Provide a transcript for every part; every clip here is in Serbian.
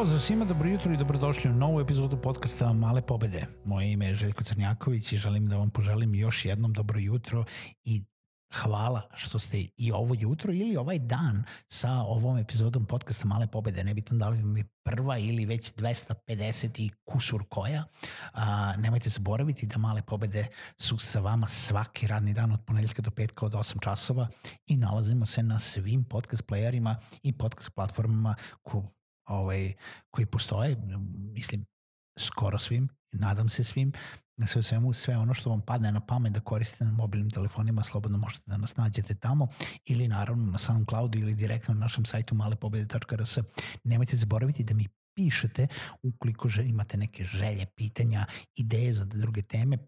Pozdrav svima, dobro jutro i dobrodošli u novu epizodu podcasta Male pobede. Moje ime je Željko Crnjaković i želim da vam poželim još jednom dobro jutro i hvala što ste i ovo jutro ili ovaj dan sa ovom epizodom podcasta Male pobede. Nebitno da li mi prva ili već 250 i kusur koja. A, nemojte zaboraviti da Male pobede su sa vama svaki radni dan od ponedeljka do petka od 8 časova i nalazimo se na svim podcast playerima i podcast platformama ko, ovaj, koji postoje, mislim, skoro svim, nadam se svim, sve svemu, sve ono što vam padne na pamet da koristite na mobilnim telefonima, slobodno možete da nas nađete tamo ili naravno na SoundCloudu ili direktno na našem sajtu malepobede.rs. Nemojte zaboraviti da mi pišete ukoliko imate neke želje, pitanja, ideje za druge teme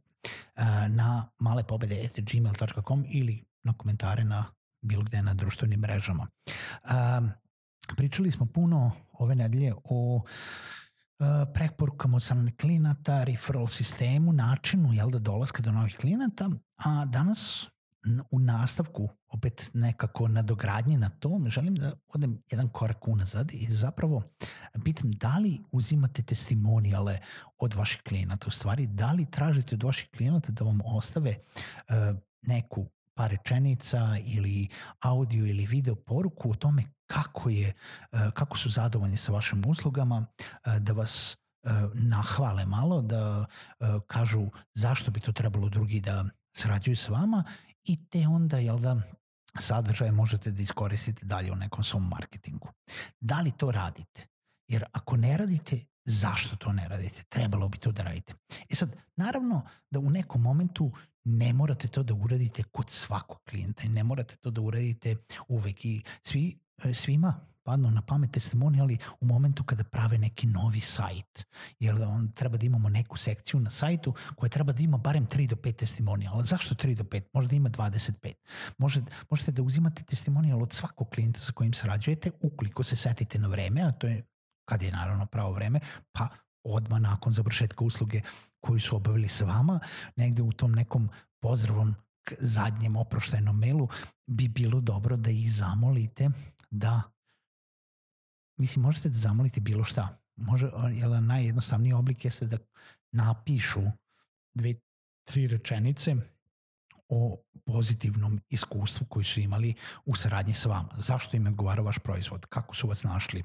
na malepobede.gmail.com ili na komentare na bilo gde na društvenim mrežama. Pričali smo puno ove nedelje o uh, preporukama od strane klijenata, referral sistemu, načinu jel da dolaska do novih klijenata, a danas u nastavku, opet nekako nadogradnje na to, želim da odem jedan korak unazad i zapravo pitam da li uzimate testimonijale od vaših klijenata, u stvari da li tražite od vaših klijenata da vam ostave uh, neku par rečenica ili audio ili video poruku o tome kako, je, e, kako su zadovoljni sa vašim uslugama, e, da vas e, nahvale malo, da kažu zašto bi to trebalo drugi da srađuju s vama i te onda, jel da, sadržaje možete da iskoristite dalje u nekom svom marketingu. Da li to radite? Jer ako ne radite, zašto to ne radite? Trebalo bi to da radite. E sad, naravno da u nekom momentu ne morate to da uradite kod svakog klijenta i ne morate to da uradite uvek i svi, svima padnu na pamet testimonijali u momentu kada prave neki novi sajt. Jer da on treba da imamo neku sekciju na sajtu koja treba da ima barem 3 do 5 testimonijala. Zašto 3 do 5? Možda ima 25. Može, možete da uzimate testimonijal od svakog klijenta sa kojim sarađujete ukoliko se setite na vreme, a to je kad je naravno pravo vreme, pa odmah nakon završetka usluge koju su obavili sa vama, negde u tom nekom pozdravom zadnjem oproštajnom mailu bi bilo dobro da ih zamolite da mislim možete da zamolite bilo šta može, jel, najjednostavniji oblik jeste da napišu dve, tri rečenice o pozitivnom iskustvu koji su imali u saradnji sa vama. Zašto im je odgovarao vaš proizvod? Kako su vas našli?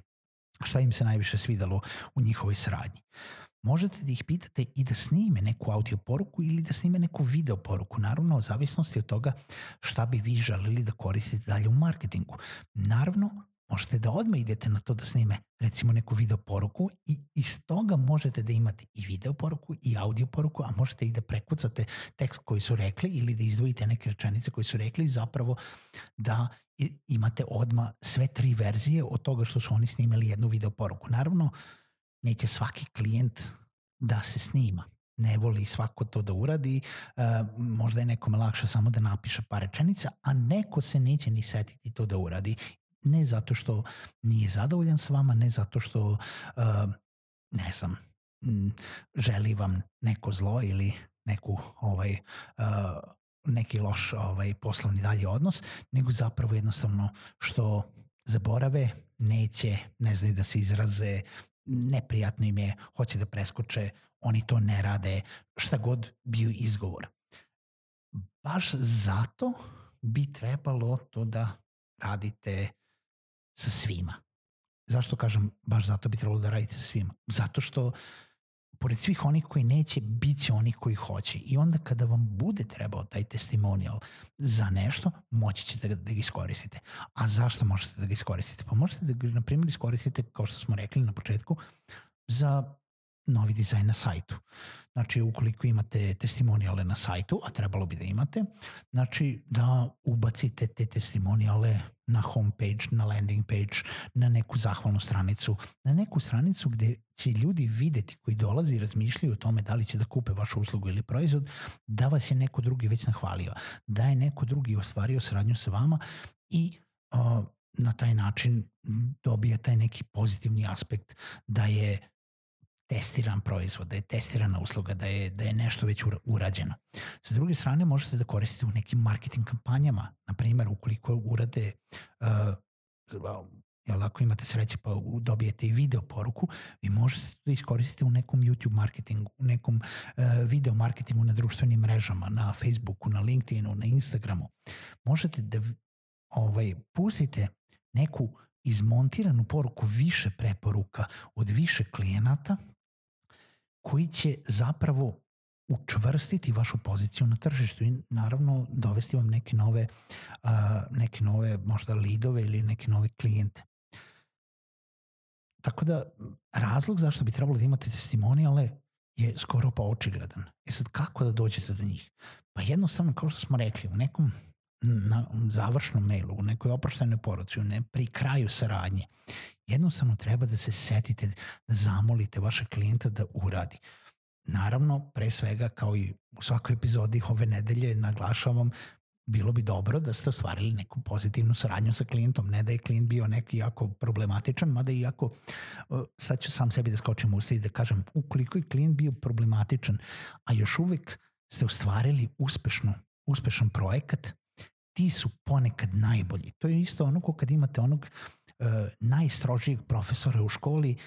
Šta im se najviše svidalo u njihovoj saradnji? Možete da ih pitate i da snime neku audio poruku ili da snime neku video poruku, naravno u zavisnosti od toga šta bi vi želeli da koristite dalje u marketingu. Naravno, možete da odmah idete na to da snime recimo neku video poruku i iz toga možete da imate i video poruku i audio poruku, a možete i da prekucate tekst koji su rekli ili da izdvojite neke rečenice koji su rekli zapravo da imate odma sve tri verzije od toga što su oni snimali jednu video poruku. Naravno, neće svaki klijent da se snima. Ne voli svako to da uradi, uh, možda je nekome lakše samo da napiše par rečenica, a neko se neće ni setiti to da uradi. Ne zato što nije zadovoljan s vama, ne zato što, uh, ne znam, želi vam neko zlo ili neku ovaj, uh, neki loš ovaj poslovni dalje odnos, nego zapravo jednostavno što zaborave, neće, ne znaju da se izraze, neprijatno im je, hoće da preskoče, oni to ne rade, šta god bio izgovor. Baš zato bi trebalo to da radite sa svima. Zašto kažem baš zato bi trebalo da radite sa svima? Zato što pored svih onih koji neće, bit će oni koji hoće. I onda kada vam bude trebao taj testimonial za nešto, moći ćete da, da ga iskoristite. A zašto možete da ga iskoristite? Pa možete da ga, na primjer, iskoristite, kao što smo rekli na početku, za novi dizajn na sajtu. Znači, ukoliko imate testimonijale na sajtu, a trebalo bi da imate, znači da ubacite te testimonijale na homepage, na landing page, na neku zahvalnu stranicu, na neku stranicu gde će ljudi videti koji dolaze i razmišljaju o tome da li će da kupe vašu uslugu ili proizvod, da vas je neko drugi već nahvalio, da je neko drugi ostvario saradnju sa vama i uh, na taj način dobija taj neki pozitivni aspekt da je testiran proizvod, da je testirana usluga, da je, da je nešto već urađeno. Sa druge strane, možete da koristite u nekim marketing kampanjama. Na primjer, ukoliko urade, uh, jel, ako imate sreće pa dobijete i video poruku, vi možete da iskoristite u nekom YouTube marketingu, u nekom uh, video marketingu na društvenim mrežama, na Facebooku, na LinkedInu, na Instagramu. Možete da ovaj, pustite neku izmontiranu poruku više preporuka od više klijenata koji će zapravo učvrstiti vašu poziciju na tržištu i naravno dovesti vam neke nove, uh, neke nove možda lidove ili neke nove klijente. Tako da razlog zašto bi trebalo da imate testimonijale je skoro pa očigledan. E sad kako da dođete do njih? Pa jednostavno kao što smo rekli u nekom na završnom mailu, u nekoj oproštenoj poruci, ne, pri kraju saradnje, jednostavno treba da se setite da zamolite vaše klijenta da uradi. Naravno, pre svega, kao i u svakoj epizodi ove nedelje, naglašavam, bilo bi dobro da ste ostvarili neku pozitivnu saradnju sa klijentom, ne da je klijent bio neki jako problematičan, mada i jako, sad ću sam sebi da skočim u i da kažem, ukoliko je klijent bio problematičan, a još uvek ste ostvarili uspešno, uspešan projekat, ti su ponekad najbolji. To je isto ono ko kad imate onog uh, najstrožijeg profesora u školi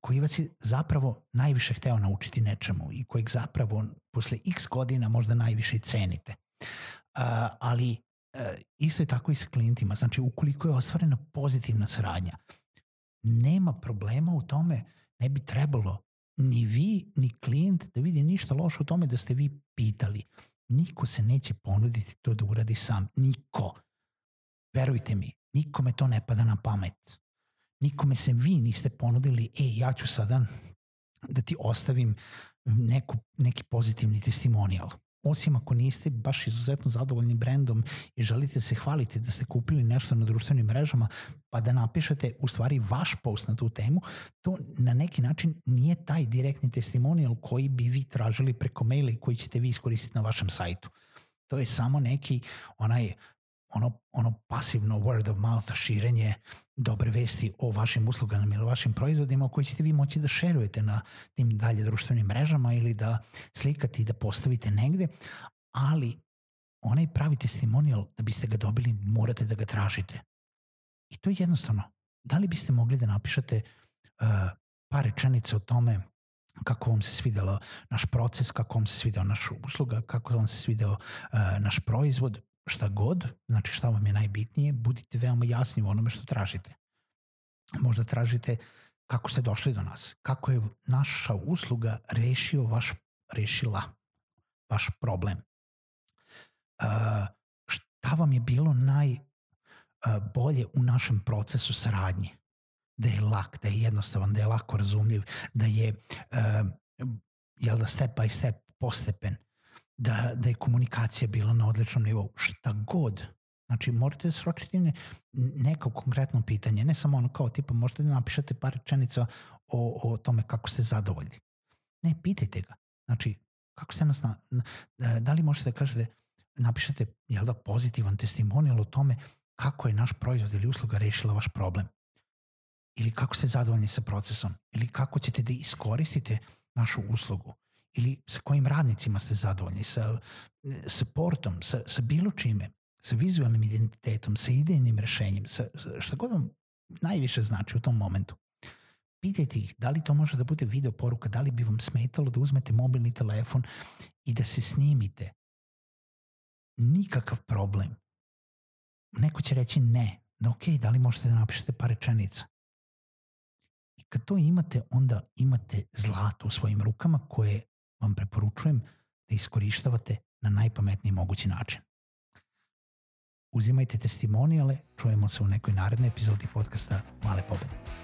koji vas je zapravo najviše hteo naučiti nečemu i kojeg zapravo posle x godina možda najviše i cenite. Uh, ali uh, isto je tako i sa klijentima. Znači, ukoliko je ostvarena pozitivna saradnja, nema problema u tome, ne bi trebalo ni vi, ni klijent da vidi ništa loše u tome da ste vi pitali. Niko se neće ponuditi to da uradi sam. Niko. Verujte mi, nikome to ne pada na pamet. Nikome se vi niste ponudili, e, ja ću sada da ti ostavim neku, neki pozitivni testimonijal osim ako niste baš izuzetno zadovoljni brendom i želite se hvaliti da ste kupili nešto na društvenim mrežama, pa da napišete u stvari vaš post na tu temu, to na neki način nije taj direktni testimonial koji bi vi tražili preko maila i koji ćete vi iskoristiti na vašem sajtu. To je samo neki onaj ono, ono pasivno word of mouth širenje dobre vesti o vašim uslugama ili vašim proizvodima koji ćete vi moći da šerujete na tim dalje društvenim mrežama ili da slikate i da postavite negde, ali onaj pravi testimonial da biste ga dobili morate da ga tražite. I to je jednostavno. Da li biste mogli da napišete uh, par rečenica o tome kako vam se svidelo naš proces, kako vam se svideo naš usluga, kako vam se svideo uh, naš proizvod, šta god, znači šta vam je najbitnije, budite veoma jasni u onome što tražite. Možda tražite kako ste došli do nas, kako je naša usluga rešio vaš, rešila vaš problem. Uh, šta vam je bilo najbolje u našem procesu saradnje? Da je lak, da je jednostavan, da je lako razumljiv, da je jel da step by step, postepen, da, da je komunikacija bila na odličnom nivou. Šta god. Znači, morate da sročiti ne, neko konkretno pitanje, ne samo ono kao tipa možete da napišete par rečenica o, o tome kako ste zadovoljni. Ne, pitajte ga. Znači, kako ste nas, na, da li možete da kažete, napišete, jel da, pozitivan testimonijal o tome kako je naš proizvod ili usluga rešila vaš problem. Ili kako ste zadovoljni sa procesom. Ili kako ćete da iskoristite našu uslugu ili sa kojim radnicima ste zadovoljni, sa, sa portom, sa, sa bilo čime, sa vizualnim identitetom, sa idejnim rešenjem, sa, šta god vam najviše znači u tom momentu. Pitajte ih da li to može da bude video poruka, da li bi vam smetalo da uzmete mobilni telefon i da se snimite. Nikakav problem. Neko će reći ne, da ok, da li možete da napišete par rečenica. I kad to imate, onda imate zlato u svojim rukama koje vam preporučujem da iskorištavate na najpametniji mogući način. Uzimajte testimonijale, čujemo se u nekoj narednoj epizodi podcasta Male pobede.